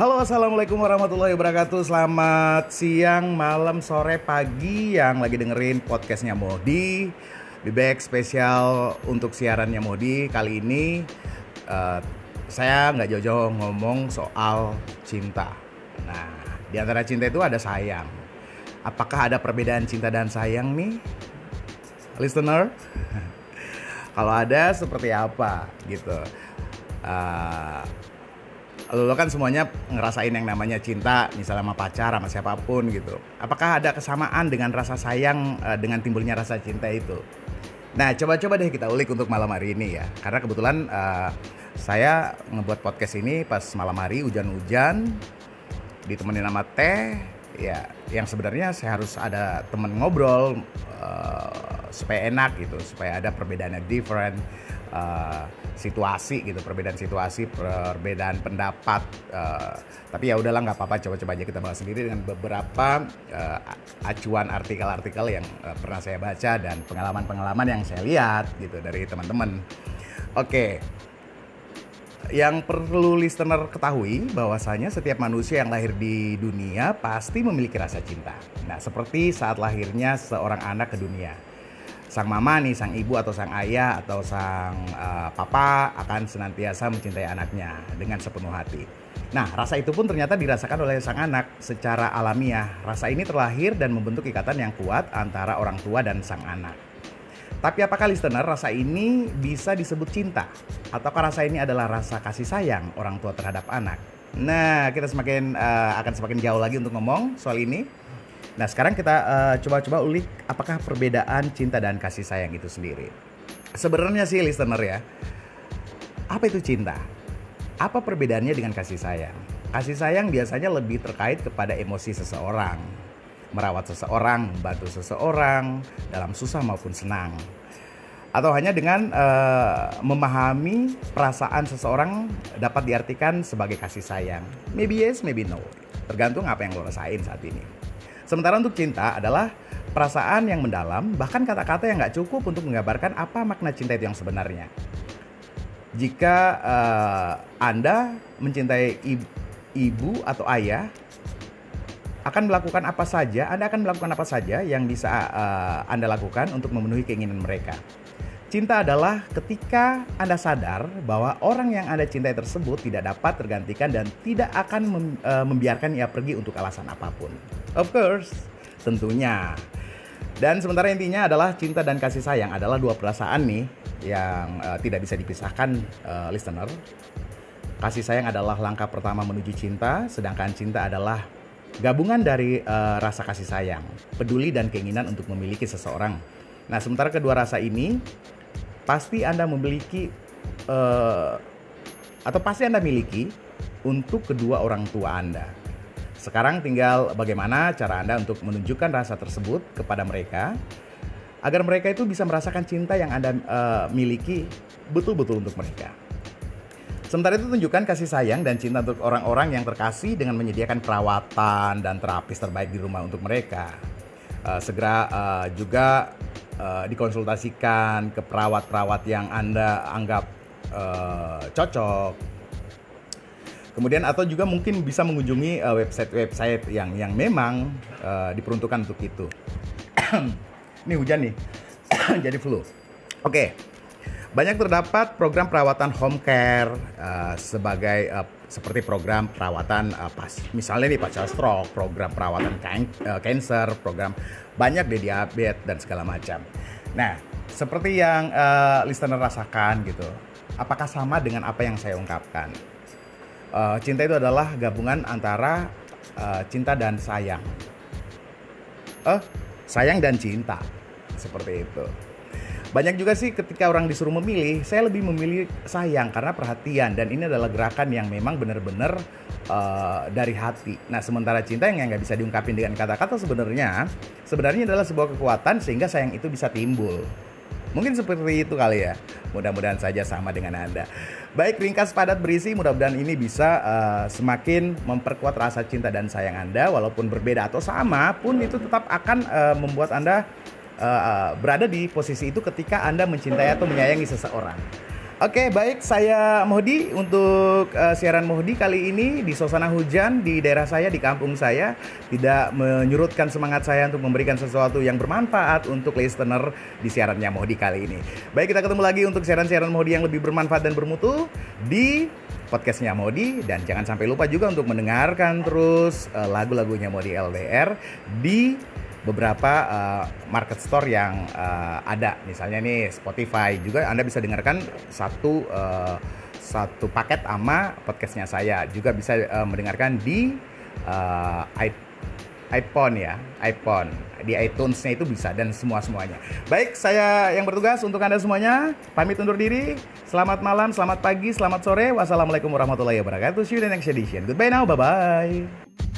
Halo assalamualaikum warahmatullahi wabarakatuh. Selamat siang, malam, sore, pagi Yang lagi dengerin podcastnya Modi. Bebek spesial untuk siarannya Modi. Kali ini uh, saya nggak jauh-jauh ngomong soal cinta. Nah di antara cinta itu ada sayang. Apakah ada perbedaan cinta dan sayang nih? Listener? Kalau ada seperti apa? Gitu. Uh, lo kan semuanya ngerasain yang namanya cinta misalnya sama pacar sama siapa pun gitu. Apakah ada kesamaan dengan rasa sayang uh, dengan timbulnya rasa cinta itu? Nah coba-coba deh kita ulik untuk malam hari ini ya. Karena kebetulan uh, saya ngebuat podcast ini pas malam hari hujan-hujan ditemenin sama teh. Ya yang sebenarnya saya harus ada temen ngobrol uh, supaya enak gitu supaya ada perbedaannya different uh, situasi gitu perbedaan situasi perbedaan pendapat uh, tapi ya udahlah nggak apa-apa coba-coba aja kita bahas sendiri dengan beberapa uh, acuan artikel-artikel yang uh, pernah saya baca dan pengalaman-pengalaman yang saya lihat gitu dari teman-teman oke okay. Yang perlu listener ketahui bahwasanya setiap manusia yang lahir di dunia pasti memiliki rasa cinta. Nah, seperti saat lahirnya seorang anak ke dunia sang mama nih, sang ibu atau sang ayah atau sang uh, papa akan senantiasa mencintai anaknya dengan sepenuh hati. Nah, rasa itu pun ternyata dirasakan oleh sang anak secara alamiah. Rasa ini terlahir dan membentuk ikatan yang kuat antara orang tua dan sang anak. Tapi apakah listener rasa ini bisa disebut cinta? Ataukah rasa ini adalah rasa kasih sayang orang tua terhadap anak? Nah, kita semakin uh, akan semakin jauh lagi untuk ngomong soal ini. Nah sekarang kita uh, coba-coba ulik apakah perbedaan cinta dan kasih sayang itu sendiri. Sebenarnya sih listener ya, apa itu cinta? Apa perbedaannya dengan kasih sayang? Kasih sayang biasanya lebih terkait kepada emosi seseorang, merawat seseorang, membantu seseorang dalam susah maupun senang, atau hanya dengan uh, memahami perasaan seseorang dapat diartikan sebagai kasih sayang. Maybe yes, maybe no, tergantung apa yang lo rasain saat ini. Sementara untuk cinta adalah perasaan yang mendalam, bahkan kata-kata yang nggak cukup untuk menggambarkan apa makna cinta itu yang sebenarnya. Jika uh, Anda mencintai ibu atau ayah, akan melakukan apa saja, Anda akan melakukan apa saja yang bisa uh, Anda lakukan untuk memenuhi keinginan mereka. Cinta adalah ketika Anda sadar bahwa orang yang Anda cintai tersebut tidak dapat tergantikan dan tidak akan mem, uh, membiarkan ia pergi untuk alasan apa pun. Of course, tentunya. Dan sementara intinya adalah cinta dan kasih sayang adalah dua perasaan nih yang uh, tidak bisa dipisahkan uh, listener. Kasih sayang adalah langkah pertama menuju cinta, sedangkan cinta adalah gabungan dari uh, rasa kasih sayang, peduli dan keinginan untuk memiliki seseorang. Nah, sementara kedua rasa ini pasti Anda memiliki uh, atau pasti Anda miliki untuk kedua orang tua Anda. Sekarang tinggal bagaimana cara Anda untuk menunjukkan rasa tersebut kepada mereka agar mereka itu bisa merasakan cinta yang Anda uh, miliki betul-betul untuk mereka. Sementara itu tunjukkan kasih sayang dan cinta untuk orang-orang yang terkasih dengan menyediakan perawatan dan terapis terbaik di rumah untuk mereka. Uh, segera uh, juga uh, dikonsultasikan ke perawat-perawat yang Anda anggap uh, cocok Kemudian atau juga mungkin bisa mengunjungi uh, website-website yang yang memang uh, diperuntukkan untuk itu. Ini hujan nih, jadi flu. Oke, okay. Banyak terdapat program perawatan home care uh, sebagai uh, seperti program perawatan uh, pas misalnya nih pasca stroke, program perawatan cancer, program banyak deh diabetes dan segala macam. Nah, seperti yang uh, listener rasakan gitu, apakah sama dengan apa yang saya ungkapkan? uh, cinta itu adalah gabungan antara uh, cinta dan sayang. Eh, uh, sayang dan cinta. Seperti itu. Banyak juga sih ketika orang disuruh memilih, saya lebih memilih sayang karena perhatian dan ini adalah gerakan yang memang benar-benar uh, dari hati. Nah, sementara cinta yang nggak bisa diungkapin dengan kata-kata sebenarnya, sebenarnya adalah sebuah kekuatan sehingga sayang itu bisa timbul. Mungkin seperti itu kali ya. Mudah-mudahan saja sama dengan Anda. Baik, ringkas padat berisi, mudah-mudahan ini bisa uh, semakin memperkuat rasa cinta dan sayang Anda walaupun berbeda atau sama pun itu tetap akan uh, membuat Anda uh, berada di posisi itu ketika Anda mencintai atau menyayangi seseorang. Oke, baik. Saya Mohdi untuk uh, siaran Mohdi kali ini di suasana hujan di daerah saya, di kampung saya. Tidak menyurutkan semangat saya untuk memberikan sesuatu yang bermanfaat untuk listener di siarannya Mohdi kali ini. Baik, kita ketemu lagi untuk siaran-siaran Mohdi yang lebih bermanfaat dan bermutu di podcastnya Modi dan jangan sampai lupa juga untuk mendengarkan terus lagu-lagunya Modi LDR di beberapa uh, market store yang uh, ada. Misalnya nih Spotify juga Anda bisa dengarkan satu uh, satu paket ama podcastnya saya. Juga bisa uh, mendengarkan di uh, iPhone ya iPhone. Di iTunes-nya itu bisa dan semua semuanya. Baik saya yang bertugas untuk anda semuanya pamit undur diri. Selamat malam selamat pagi selamat sore. Wassalamualaikum warahmatullahi wabarakatuh. See you in the next edition. Goodbye now bye bye